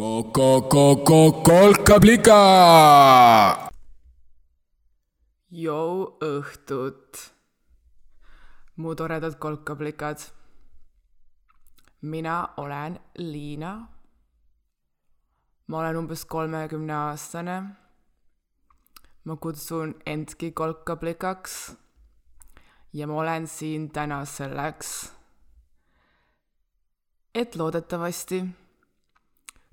Ko-ko-ko-ko-kolkablika. Jou õhtut, mu toredad kolkablikad. mina olen Liina. ma olen umbes kolmekümne aastane. ma kutsun endki kolkablikaks. ja ma olen siin täna selleks, et loodetavasti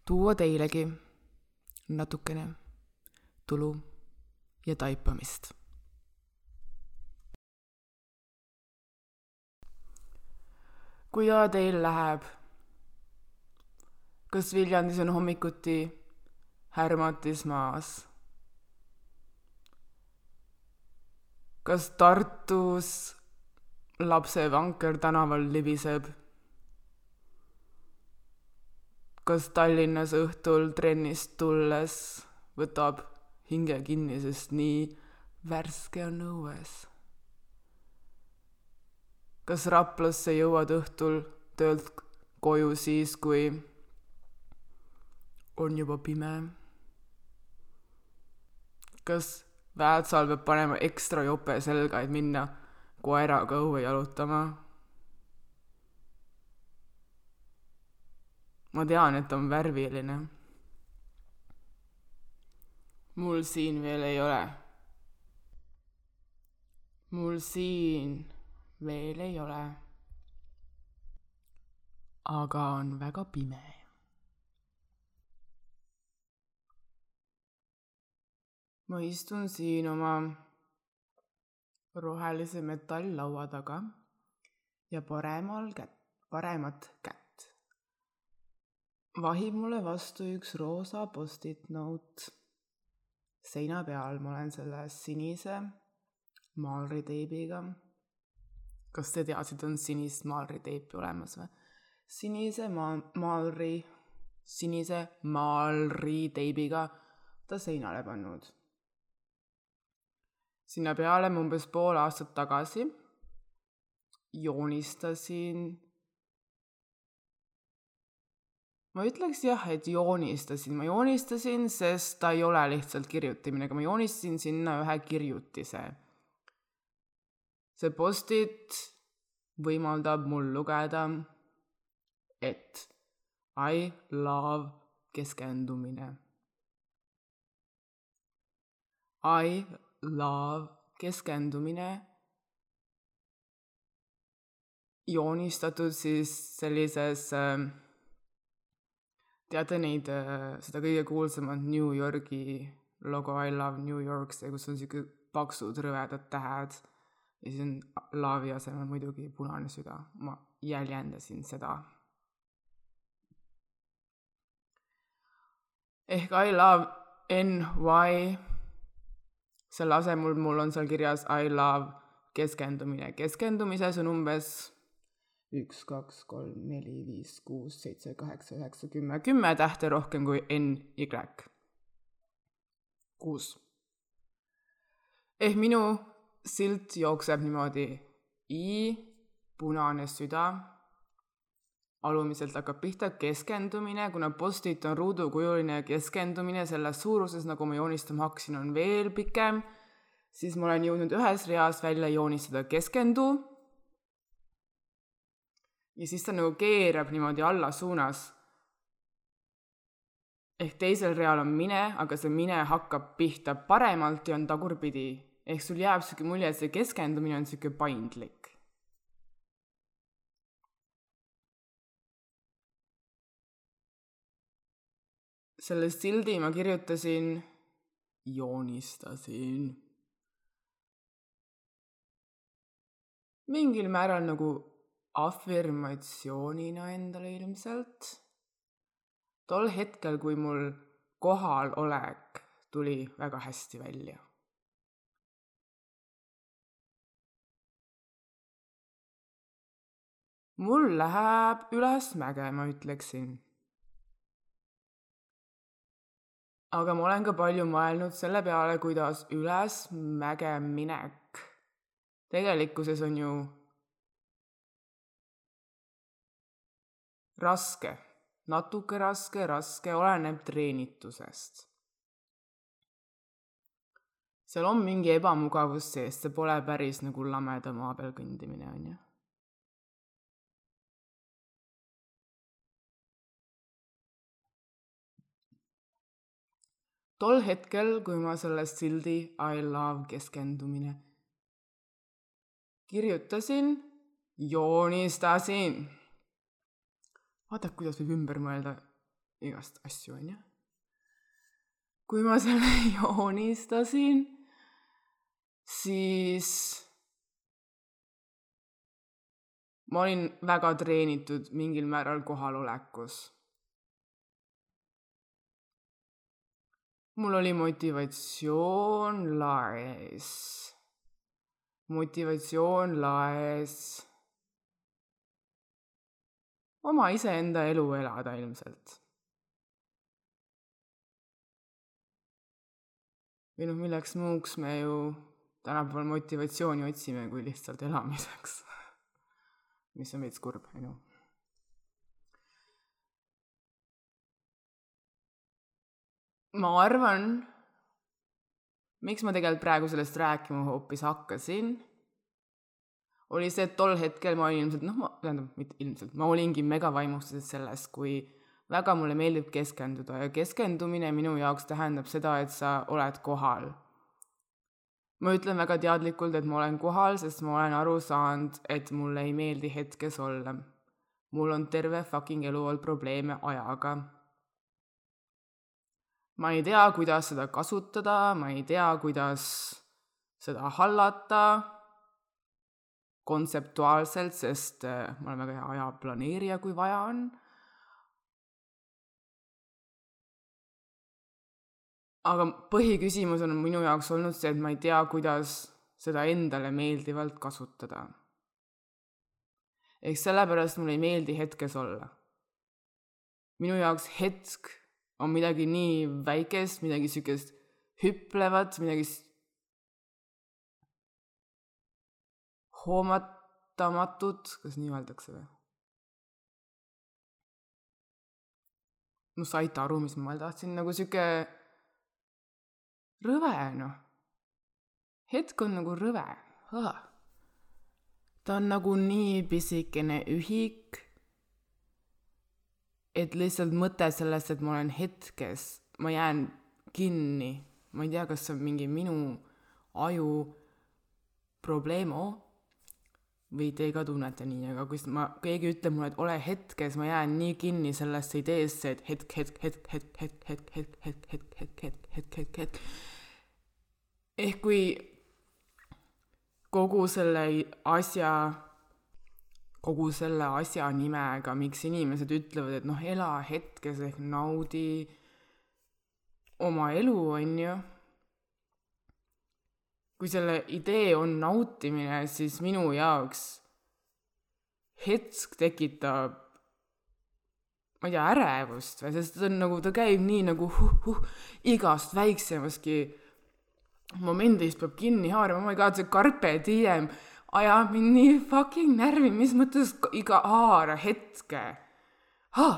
tuua teilegi natukene tulu ja taipamist kuidas teil läheb? kas Viljandis on hommikuti härmatis maas? kas Tartus lapsevanker tänaval libiseb? Kas Tallinnas õhtul trennist tulles võtab hinge kinni, sest nii värske on õues? kas Raplasse jõuad õhtul töölt koju siis, kui on juba pime? kas Väätsal peab panema ekstra jope selga, et minna koeraga õue jalutama? Ma tean, et on värviline. mul siin veel ei ole. mul siin veel ei ole. aga on väga pime. ma istun siin oma rohelise metalllaua taga ja paremal kätt, paremat kätt vahib mulle vastu üks roosa post-it note. seina peal ma olen selle sinise maalriteibiga. kas te teadsite, on sinist maalriteipi olemas või? sinise maa, maalri, sinise maalriteibiga ta seinale pannud. sinna peale ma umbes pool aastat tagasi joonistasin ma ütleks jah, et joonistasin, ma joonistasin, sest ta ei ole lihtsalt kirjutamine, aga ma joonistasin sinna ühe kirjutise. see post-it võimaldab mul lugeda, et I love keskendumine. I love keskendumine joonistatud siis sellises äh, teate neid, seda kõige kuulsamat New Yorgi logo I love New York, see, kus on siuke paksud rõvedad tähed ja siis on laavi asemel muidugi punane süda, ma jäljendasin seda. ehk I love NY, selle asemel mul on seal kirjas I love keskendumine, keskendumises on umbes üks, kaks, kolm, neli, viis, kuus, seitse, kaheksa, üheksa, kümme, kümme tähte rohkem kui N, Y. kuus. ehk minu silt jookseb niimoodi. I, punane süda, alumiselt hakkab pihta keskendumine, kuna post-it on ruudukujuline keskendumine selles suuruses, nagu ma joonistama hakkasin, on veel pikem, siis ma olen jõudnud ühes reas välja joonistada keskendu ja siis ta nagu keerab niimoodi alla suunas. ehk teisel real on mine, aga see mine hakkab pihta paremalt ja on tagurpidi. ehk sul jääb siuke mulje, et see keskendumine on siuke paindlik. selle sildi ma kirjutasin, joonistasin mingil määral nagu afirmatsioonina endale ilmselt. tol hetkel, kui mul kohalolek tuli väga hästi välja. mul läheb ülesmäge, ma ütleksin. aga ma olen ka palju mõelnud selle peale, kuidas ülesmäge minek tegelikkuses on ju raske natuke raske, raske, oleneb treenitusest. seal on mingi ebamugavus sees, see pole päris nagu lameda maa peal kõndimine, on ju tol hetkel, kui ma selle sildi I love keskendumine kirjutasin, joonistasin. Vaata, kuidas võib ümber mõelda igast asju, on ju. kui ma selle joonistasin, siis ma olin väga treenitud mingil määral kohalolekus. Mul oli motivatsioon laes, motivatsioon laes oma iseenda elu elada ilmselt. või noh, milleks muuks me ju tänapäeval motivatsiooni otsime kui lihtsalt elamiseks mis on veits kurb, on ju ma arvan, miks ma tegelikult praegu sellest rääkima hoopis hakkasin, oli see, et tol hetkel ma olin ilmselt, noh, ma, tähendab, mitte ilmselt, ma olingi megavaimustuses sellest, kui väga mulle meeldib keskenduda ja keskendumine minu jaoks tähendab seda, et sa oled kohal. ma ütlen väga teadlikult, et ma olen kohal, sest ma olen aru saanud, et mulle ei meeldi hetkes olla. mul on terve fucking elu olnud probleeme ajaga ma ei tea, kuidas seda kasutada, ma ei tea, kuidas seda hallata kontseptuaalselt, sest äh, ma olen väga hea ajaplaneerija, kui vaja on. aga põhiküsimus on minu jaoks olnud see, et ma ei tea, kuidas seda endale meeldivalt kasutada. ehk sellepärast mulle ei meeldi hetkes olla. minu jaoks hetk on midagi nii väikest, midagi siukest hüplevat, midagi hoomatamatut, kas nii öeldakse või? no saite aru, mis ma tahtsin, nagu sihuke rõve, noh. hetk on nagu rõve. ta on nagu nii pisikene ühik et lihtsalt mõte sellest, et ma olen hetkes, ma jään kinni, ma ei tea, kas see on mingi minu aju probleemo või teie ka tunnete nii, aga kui ma, keegi ütleb mulle, et ole hetkes, ma jään nii kinni sellesse ideesse, et hetk, hetk, hetk, hetk, hetk, hetk, hetk, hetk, hetk, hetk, hetk, hetk, hetk, hetk. ehk kui kogu selle asja kogu selle asja nimega, miks inimesed ütlevad, et noh, ela hetkes ehk naudi oma elu, on ju. Kui selle idee on nautimine, siis minu jaoks hetk tekitab, ma ei tea, ärevust või, sest ta on nagu, ta käib nii nagu huh, huh, igast väiksemastki momendist peab kinni haarama, oh my god, see carpe diem ajab mind nii fucking närvi, mis mõttes iga haara hetke ha!.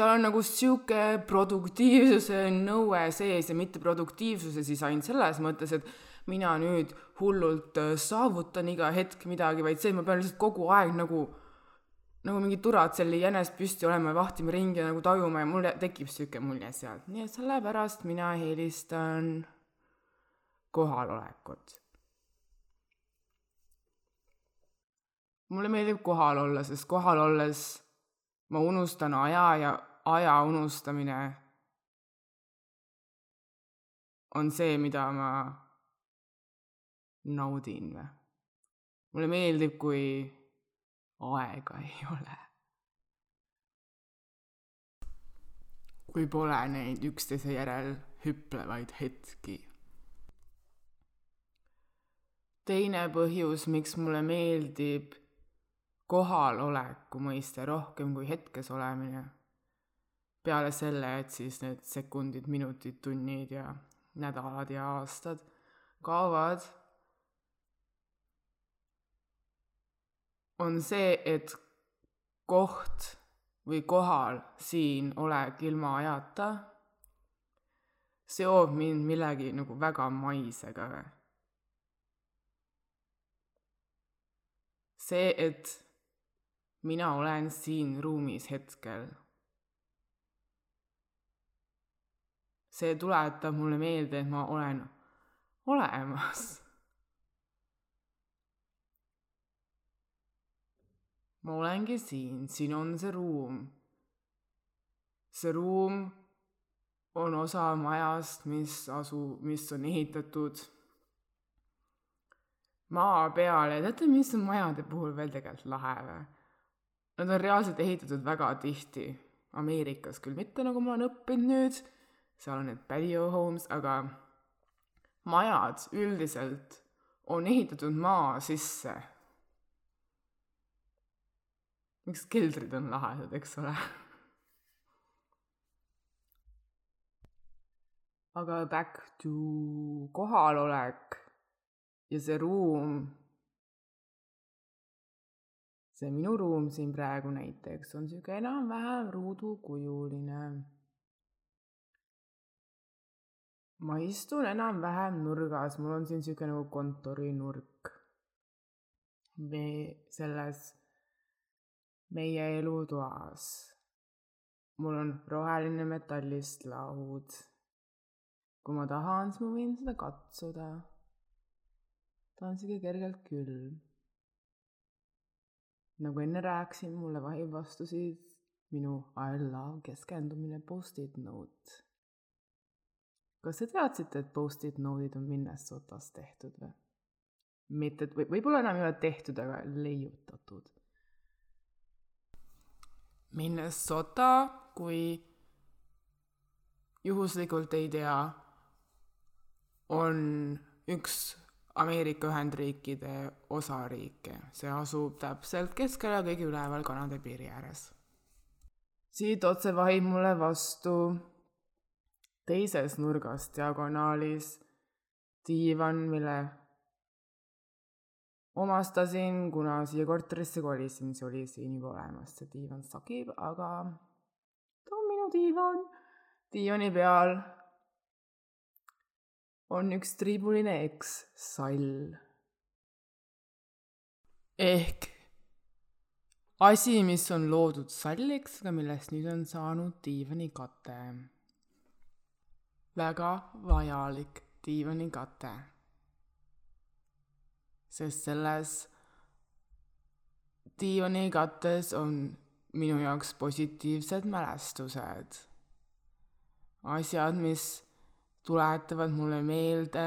Seal on nagu sihuke produktiivsuse nõue sees ja mitte produktiivsuse siis ainult selles mõttes, et mina nüüd hullult äh, saavutan iga hetk midagi, vaid see, et ma pean lihtsalt kogu aeg nagu, nagu mingi Duratselli jänes püsti olema ja vahtima ringi ja nagu tajuma ja mul tekib sihuke mulje sealt, nii et sellepärast mina eelistan kohalolekut. mulle meeldib kohal olla, sest kohal olles ma unustan aja ja aja unustamine on see, mida ma naudin või. mulle meeldib, kui aega ei ole. kui pole neid üksteise järel hüplevaid hetki teine põhjus, miks mulle meeldib kohaloleku mõiste rohkem kui hetkes olemine, peale selle, et siis need sekundid, minutid, tunnid ja nädalad ja aastad kaovad, on see, et koht või kohal siin olek ilma ajata seob mind millegi nagu väga maisega. see, et mina olen siin ruumis hetkel. See tuletab mulle meelde, et ma olen olemas ma olengi siin, siin on see ruum. see ruum on osa majast, mis asu, mis on ehitatud maa peale. teate, mis on majade puhul veel tegelikult lahe või? Nad on reaalselt ehitatud väga tihti. Ameerikas küll mitte, nagu ma olen õppinud nüüd, seal on need patio homes, aga majad üldiselt on ehitatud maa sisse. Miks keldrid on lahedad, eks ole? Aga back to kohalolek ja see ruum, see minu ruum siin praegu näiteks on sihuke enam-vähem ruudukujuline. Ma istun enam-vähem nurgas, mul on siin sihuke nagu kontorinurk. me selles meie elutoas. mul on roheline metallist laud. kui ma tahan, siis ma võin seda katsuda. ta on sihuke kergelt külm. nagu enne rääkisin, mulle vahib vastusid minu I love keskendumine post-it note. Kas te teadsite, et post-it note'id on Minnesotast tehtud või? mitte, et võib-olla enam ei ole tehtud, aga leiutatud Minnesota, kui juhuslikult ei tea, on üks Ameerika Ühendriikide osariike. see asub täpselt keskel ja kõige üleval Kanada piiri ääres. siit otse vahib mulle vastu teises nurgas diagonaalis diivan, mille omastasin, kuna siia korterisse kolisin, see oli siin juba olemas, see diivan sagib, aga ta on minu diivan. diivani peal on üks triibuline X-sall. ehk asi, mis on loodud salliks, aga millest nüüd on saanud diivanikate. Väga vajalik diivanikate sest selles diivanikattes on minu jaoks positiivsed mälestused. asjad, mis tuletavad mulle meelde,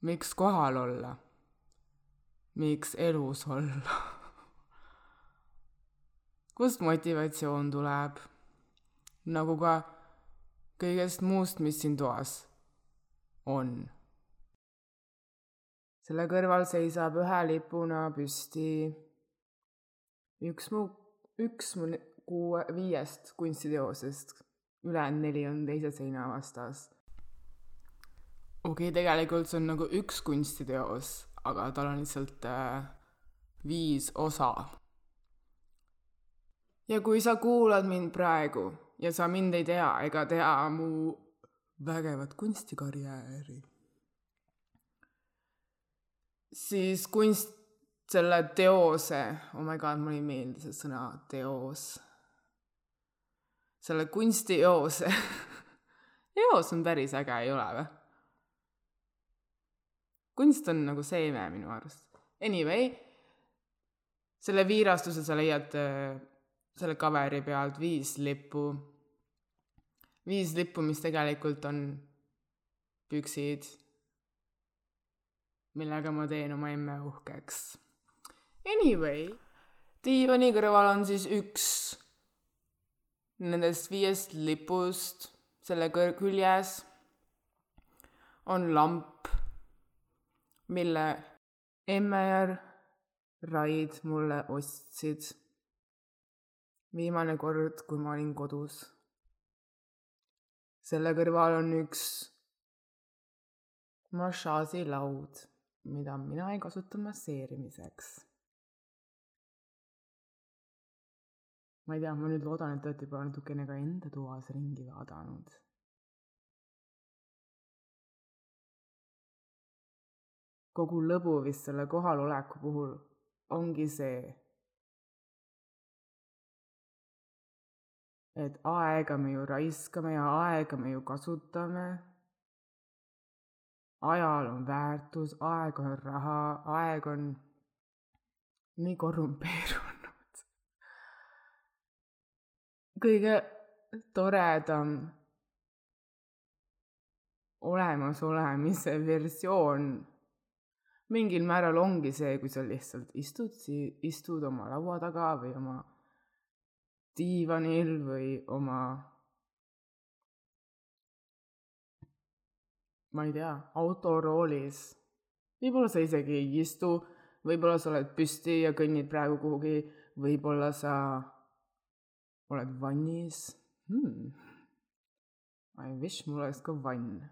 miks kohal olla, miks elus olla. Kust motivatsioon tuleb, nagu ka kõigest muust, mis siin toas on. selle kõrval seisab ühe lipuna püsti üks mu, üks mu kuue, viiest kunstiteosest, ülejäänud neli on teise seina vastas. okei okay,, tegelikult see on nagu üks kunstiteos, aga tal on lihtsalt äh, viis osa. ja kui sa kuulad mind praegu ja sa mind ei tea ega tea mu vägevat kunstikarjääri. siis kunst, selle teose, oh my god, mulle ei meeldi see sõna teos. selle kunstieose eos on päris äge, ei ole või? kunst on nagu seeme minu arust. Anyway, selle viirastuse sa leiad äh, selle coveri pealt viis lippu viis lippu, mis tegelikult on püksid, millega ma teen oma emme uhkeks. Anyway, diivani kõrval on siis üks nendest viiest lipust, selle kõr-, küljes on lamp, mille emme ja Raid mulle ostsid viimane kord, kui ma olin kodus selle kõrval on üks massaažilaud, mida mina ei kasuta masseerimiseks. ma ei tea, ma nüüd loodan, et te olete juba natukene ka enda toas ringi vaadanud. kogu lõbu vist selle kohaloleku puhul ongi see, et aega me ju raiskame ja aega me ju kasutame ajal on väärtus, aeg on raha, aeg on nii korrumpeerunud. kõige toredam olemasolemise versioon mingil määral ongi see, kui sa lihtsalt istud, istud oma laua taga või oma diivanil või oma ma ei tea, autoroolis. võib-olla sa isegi ei istu, võib-olla sa oled püsti ja kõnnid praegu kuhugi, võib-olla sa oled vannis hmm.. I wish mul oleks ka vann.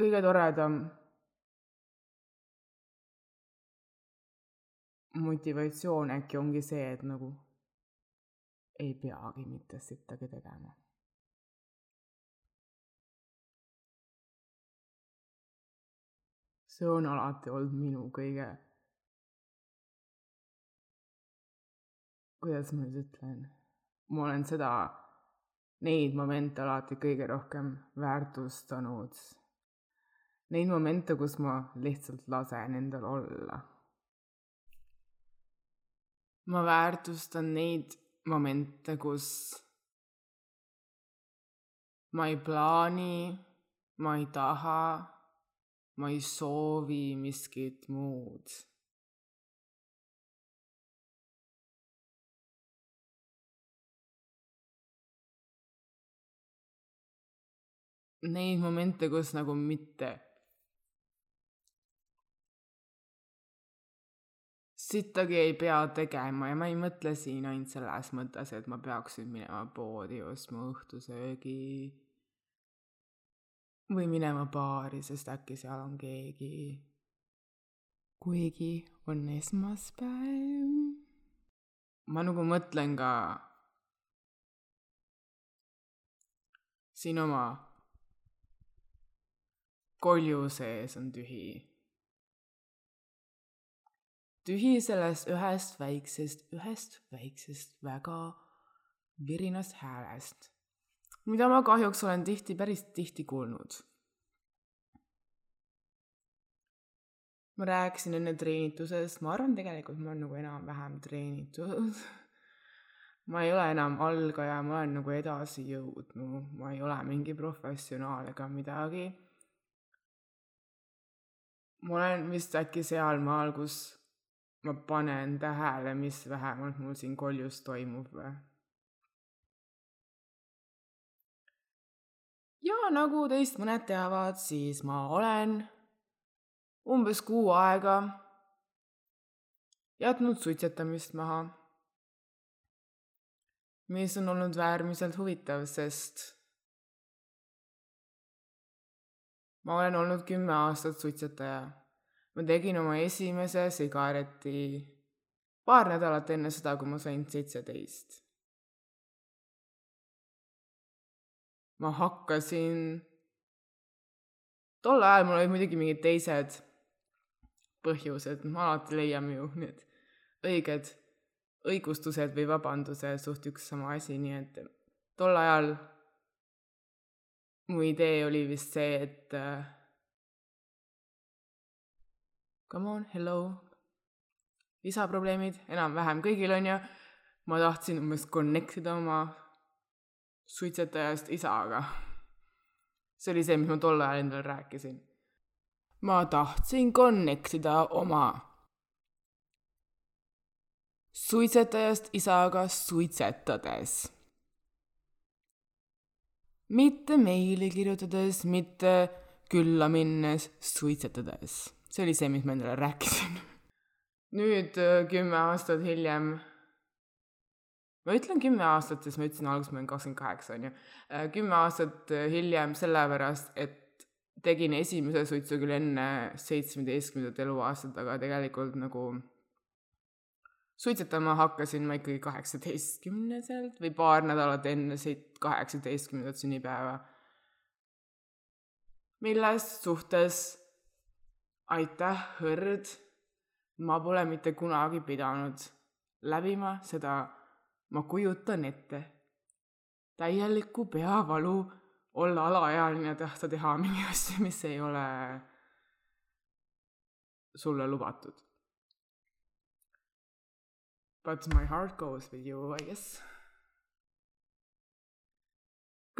kõige toredam motivatsioon äkki ongi see, et nagu ei peagi mitte sittagi tegema see on alati olnud minu kõige, kuidas ma nüüd ütlen, ma olen seda, neid momente alati kõige rohkem väärtustanud. Neid momente, kus ma lihtsalt lasen endal olla. Ma väärtustan neid momente, kus ma ei plaani, ma ei taha ma ei soovi miskit muud. Neid momente, kus nagu mitte sittagi ei pea tegema ja ma ei mõtle siin ainult selles mõttes, et ma peaksin minema poodi ostma õhtusöögi või minema baari, sest äkki seal on keegi. kuigi on esmaspäev. ma nagu mõtlen ka siin oma kolju sees on tühi. Tühi sellest ühest väiksest, ühest väiksest väga virinast häälest mida ma kahjuks olen tihti, päris tihti kuulnud. ma rääkisin enne treenitusest, ma arvan tegelikult ma olen nagu enam-vähem treenitud ma ei ole enam algaja, ma olen nagu edasi jõudnud, ma ei ole mingi professionaal ega midagi. ma olen vist äkki sealmaal, kus ma panen tähele, mis vähemalt mul siin koljus toimub või ja nagu teist mõned teavad, siis ma olen umbes kuu aega jätnud suitsetamist maha. mis on olnud äärmiselt huvitav, sest ma olen olnud kümme aastat suitsetaja. Ma tegin oma esimese sigareti paar nädalat enne seda, kui ma sain seitseteist. Ma hakkasin, tol ajal mul olid muidugi mingid teised põhjused, me alati leiame ju need õiged õigustused või vabandused suht üks sama asi, nii et tol ajal mu idee oli vist see, et äh, come on, hello, lisaprobleemid enam-vähem kõigil on ju, ma tahtsin umbes connect ida oma suitsetajast isaga. see oli see, mis ma tol ajal endale rääkisin. ma tahtsin connect ida oma suitsetajast isaga suitsetades. mitte meili kirjutades, mitte külla minnes, suitsetades. See oli see, mis ma endale rääkisin. nüüd kümme aastat hiljem ma ütlen kümme aastat, sest ma ütlesin alguses, ma olen kakskümmend kaheksa, on ju. Äh, kümme aastat äh, hiljem sellepärast, et tegin esimese suitsu küll enne seitsmeteistkümnendat eluaastat, aga tegelikult nagu suitsetama hakkasin ma ikkagi kaheksateistkümneselt või paar nädalat enne seit-, kaheksateistkümnendat sünnipäeva. milles suhtes aitäh, Hõrd, ma pole mitte kunagi pidanud läbima seda, ma kujutan ette, täielikku peavalu olla alaealine tahta teha mingi asju, mis ei ole sulle lubatud. But my heart goes with you, I guess.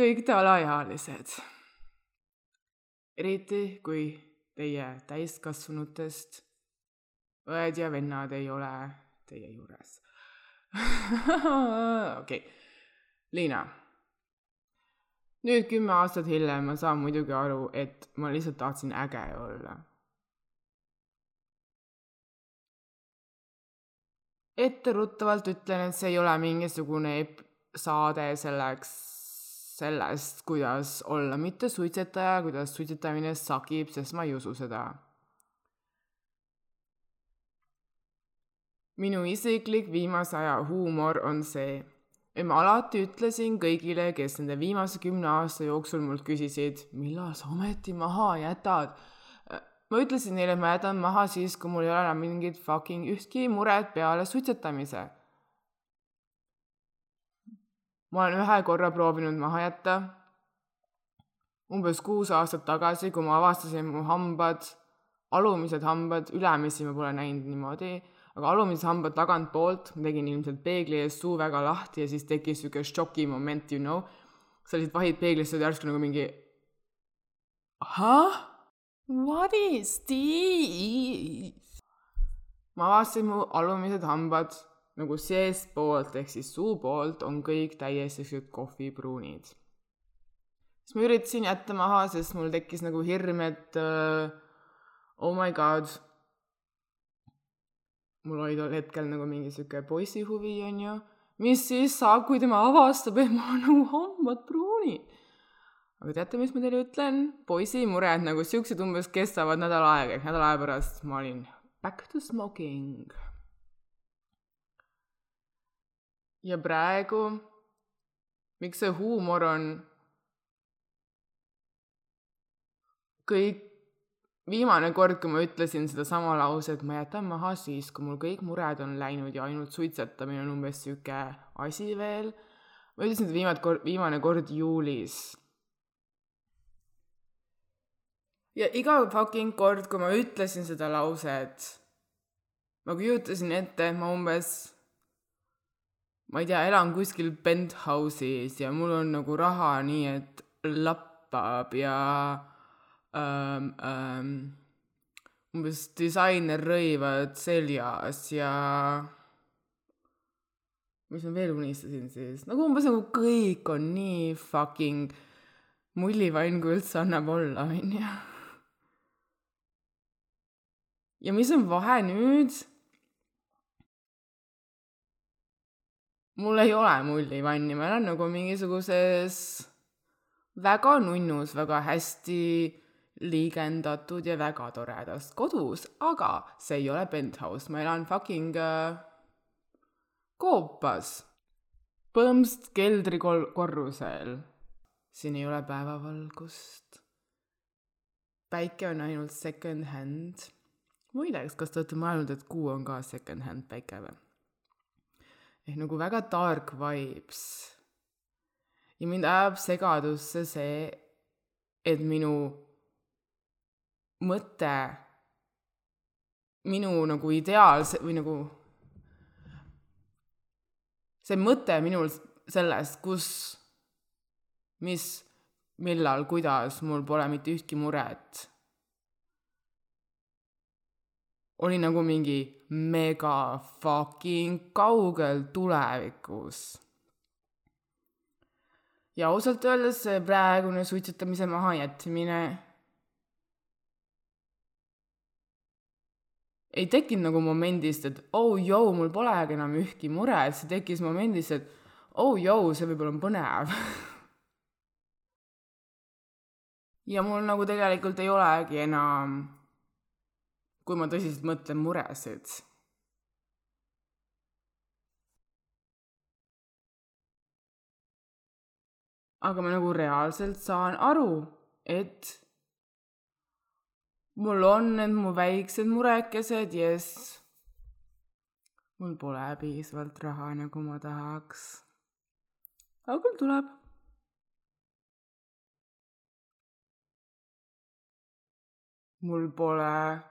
kõik te alaealised, eriti kui teie täiskasvanutest õed ja vennad ei ole teie juures. okei, Liina nüüd kümme aastat hiljem ma saan muidugi aru, et ma lihtsalt tahtsin äge olla. etteruttavalt ütlen, et see ei ole mingisugune saade selleks, sellest, kuidas olla mitte suitsetaja, kuidas suitsetamine sakib, sest ma ei usu seda. minu isiklik viimase aja huumor on see ja ma alati ütlesin kõigile, kes nende viimase kümne aasta jooksul mult küsisid, millal sa ometi maha jätad. ma ütlesin neile, et ma jätan maha siis, kui mul ei ole enam mingit fucking ühtki muret peale suitsetamise. Ma olen ühe korra proovinud maha jätta. umbes kuus aastat tagasi, kui ma avastasin mu hambad, alumised hambad, ülemisi ma pole näinud niimoodi aga alumised hambad tagantpoolt, ma tegin ilmselt peegli ees suu väga lahti ja siis tekkis sihuke šoki moment, you know. sa lihtsalt vahid peeglisse ja järsku nagu mingi. ahah, what is this? ma avastasin mu alumised hambad nagu seestpoolt ehk siis suu poolt on kõik täiesti siuksed kohvipruunid. siis ma üritasin jätta maha, sest mul tekkis nagu hirm, et uh, oh my god mul oli tol hetkel nagu mingi sihuke poisihuvi, onju. mis siis saab, kui tema avastab, et mul on nagu hambad pruunid? aga teate, mis ma teile ütlen? poisi mured nagu siuksed umbes kestavad nädal aega, ehk nädala aja pärast ma olin back to smoking. Ja praegu, miks see huumor on kõik viimane kord, kui ma ütlesin sedasama lauset, ma jätan maha siis, kui mul kõik mured on läinud ja ainult suitsetamine on umbes sihuke asi veel. ma ütlesin seda viimane kord, viimane kord juulis. ja iga fucking kord, kui ma ütlesin seda lauset, ma kujutasin ette, et ma umbes, ma ei tea, elan kuskil penthouse'is ja mul on nagu raha nii, et lappab ja ähm, ähm, umbes disainerrõivad seljas ja mis ma veel unistasin siis, nagu umbes nagu kõik on nii fucking mullivann, kui üldse annab olla, onju. ja mis on vahe nüüd? Mul ei ole mullivanni, ma elan nagu mingisuguses väga nunnus, väga hästi liigendatud ja väga toredas kodus, aga see ei ole penthouse, ma elan fucking äh, koopas. põhimõtteliselt keldrikorrusel. siin ei ole päevavalgust. päike on ainult second hand. muideks, kas te olete mõelnud, et kuu on ka second hand päike või? Ehk nagu väga dark vibes. ja mind ajab segadusse see, et minu mõte minu nagu ideaalse või nagu see mõte minul sellest, kus, mis, millal, kuidas, mul pole mitte ühtki muret, oli nagu mingi mega fucking kaugel tulevikus. ja ausalt öeldes see praegune suitsetamise mahajätmine ei tekkinud nagu momendist, et oh joo, mul polegi enam ühtki muret, see tekkis momendist, et oh joo, see võib-olla on põnev ja mul nagu tegelikult ei olegi enam, kui ma tõsiselt mõtlen, muresid aga ma nagu reaalselt saan aru, et mul on need mu väiksed murekesed, jess. mul pole piisavalt raha, nagu ma tahaks. aga küll tuleb. mul pole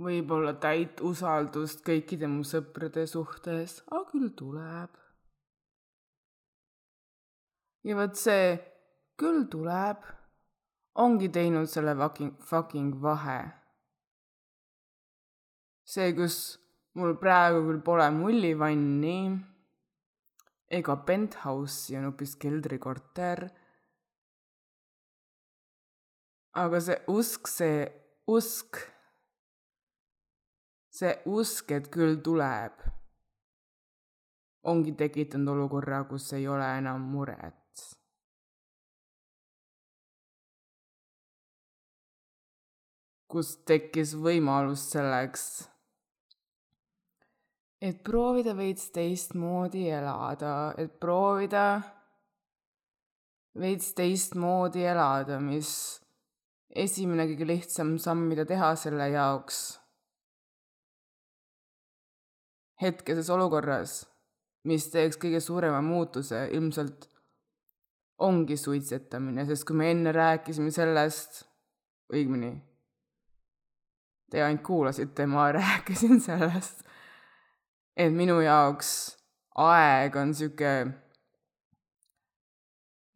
võib-olla täit usaldust kõikide mu sõprade suhtes, aga küll tuleb ja vot see küll tuleb, ongi teinud selle fucking, fucking vahe. see, kus mul praegu küll pole mullivanni ega penthouse'i, on hoopis keldrikorter. aga see usk, see usk, see usk, et küll tuleb, ongi tekitanud olukorra, kus ei ole enam muret. kus tekkis võimalus selleks, et proovida veits teistmoodi elada, et proovida veits teistmoodi elada, mis esimene kõige lihtsam samm, mida teha selle jaoks hetkeses olukorras, mis teeks kõige suurema muutuse, ilmselt ongi suitsetamine, sest kui me enne rääkisime sellest, õigemini te ainult kuulasite, ma rääkisin sellest, et minu jaoks aeg on sihuke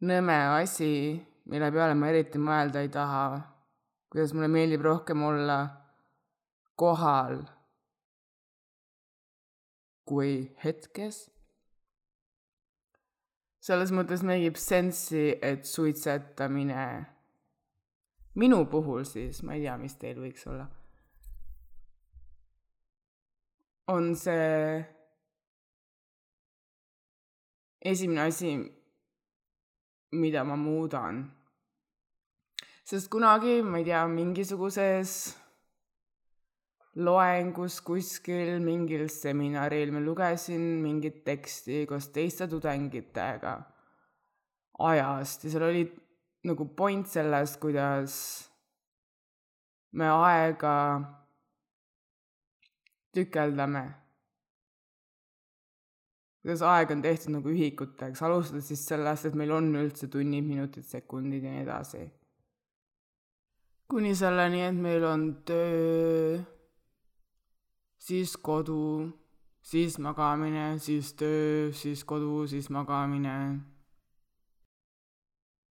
nõme asi, mille peale ma eriti mõelda ei taha, kuidas mulle meeldib rohkem olla kohal kui hetkes. selles mõttes mängib sensi, et suitsetamine minu puhul siis, ma ei tea, mis teil võiks olla on see esimene asi, mida ma muudan. sest kunagi, ma ei tea, mingisuguses loengus kuskil, mingil seminaril ma lugesin mingit teksti koos teiste tudengitega ajast ja seal oli nagu point selles, kuidas me aega tükeldame. kuidas aeg on tehtud nagu ühikuteks, alustades siis sellest, et meil on üldse tunnid, minutid, sekundid ja nii edasi. kuni selleni, et meil on töö, siis kodu, siis magamine, siis töö, siis kodu, siis magamine.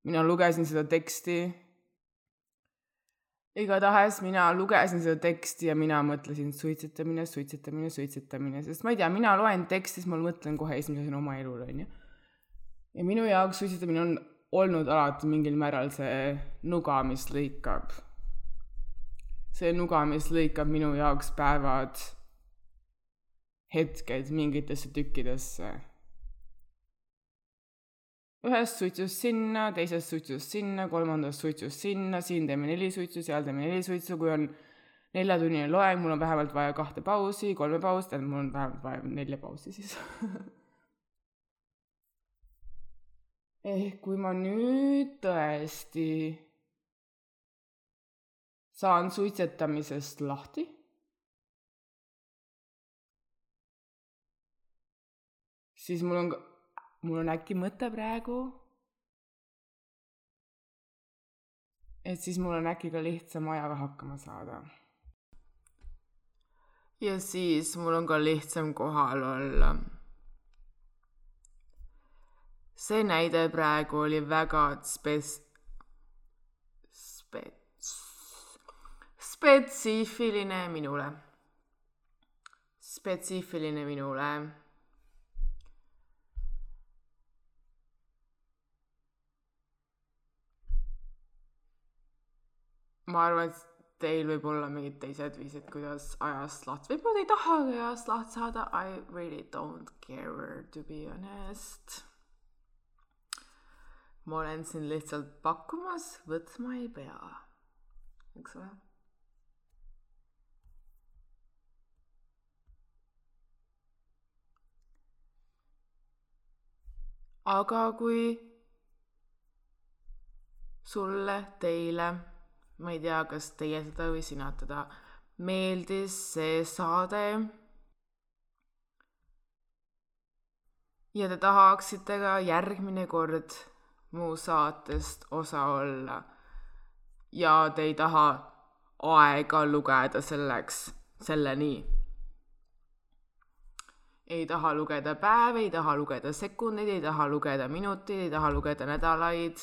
mina lugesin seda teksti igatahes mina lugesin seda teksti ja mina mõtlesin suitsetamine, suitsetamine, suitsetamine, sest ma ei tea, mina loen teksti, siis ma mõtlen kohe esimesena oma elule, onju. ja minu jaoks suitsetamine on olnud alati mingil määral see nuga, mis lõikab. see nuga, mis lõikab minu jaoks päevad, hetked mingitesse tükkidesse. Ühest suitsust sinna, teisest suitsust sinna, kolmandast suitsust sinna, siin teeme neli suitsu, seal teeme neli suitsu, kui on neljatunnine loeng, mul on vähemalt vaja kahte pausi, kolme pausi, tähendab, mul on vähemalt vaja nelja pausi siis. Ehk kui ma nüüd tõesti saan suitsetamisest lahti, siis mul on mul on äkki mõte praegu, et siis mul on äkki ka lihtsam ajaga hakkama saada. ja siis mul on ka lihtsam kohal olla. see näide praegu oli väga spets-, spets-, spetsiifiline minule. spetsiifiline minule ma arvan, et teil võib olla mingid teised viisid, kuidas ajast lahti, võib-olla te ei tahagi ajast lahti saada, I really don't care to be honest. ma olen siin lihtsalt pakkumas, võtma ei pea. eks ole. aga kui sulle, teile, ma ei tea, kas teie seda või sina teda, meeldis see saade. Ja te tahaksite ka järgmine kord mu saatest osa olla. Ja te ei taha aega lugeda selleks, selleni. ei taha lugeda päevi, ei taha lugeda sekundeid, ei taha lugeda minuteid, ei taha lugeda nädalaid,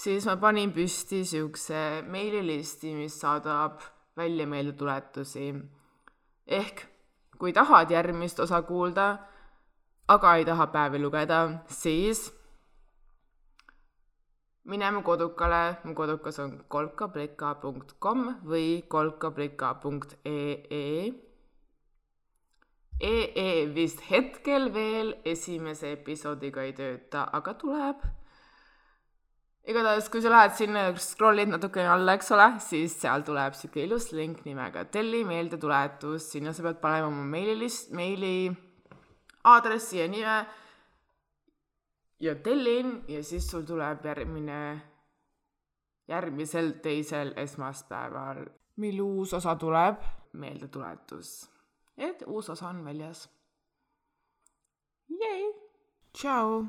siis ma panin püsti siukse meililisti, mis saadab välja meeldetuletusi. ehk kui tahad järgmist osa kuulda, aga ei taha päevi lugeda, siis mine mu kodukale, mu kodukas on kolkablika.com või kolkablika.ee. EE vist hetkel veel esimese episoodiga ei tööta, aga tuleb. igatahes, kui sa lähed sinna ja scroll'id natukene alla, eks ole, siis seal tuleb siuke ilus link nimega telli meeldetuletus, sinna sa pead panema oma meililist, meili aadressi ja nime ja tellin ja siis sul tuleb järgmine, järgmisel teisel esmaspäeval, mil uus osa tuleb, meeldetuletus, et uus osa on väljas. Tšau.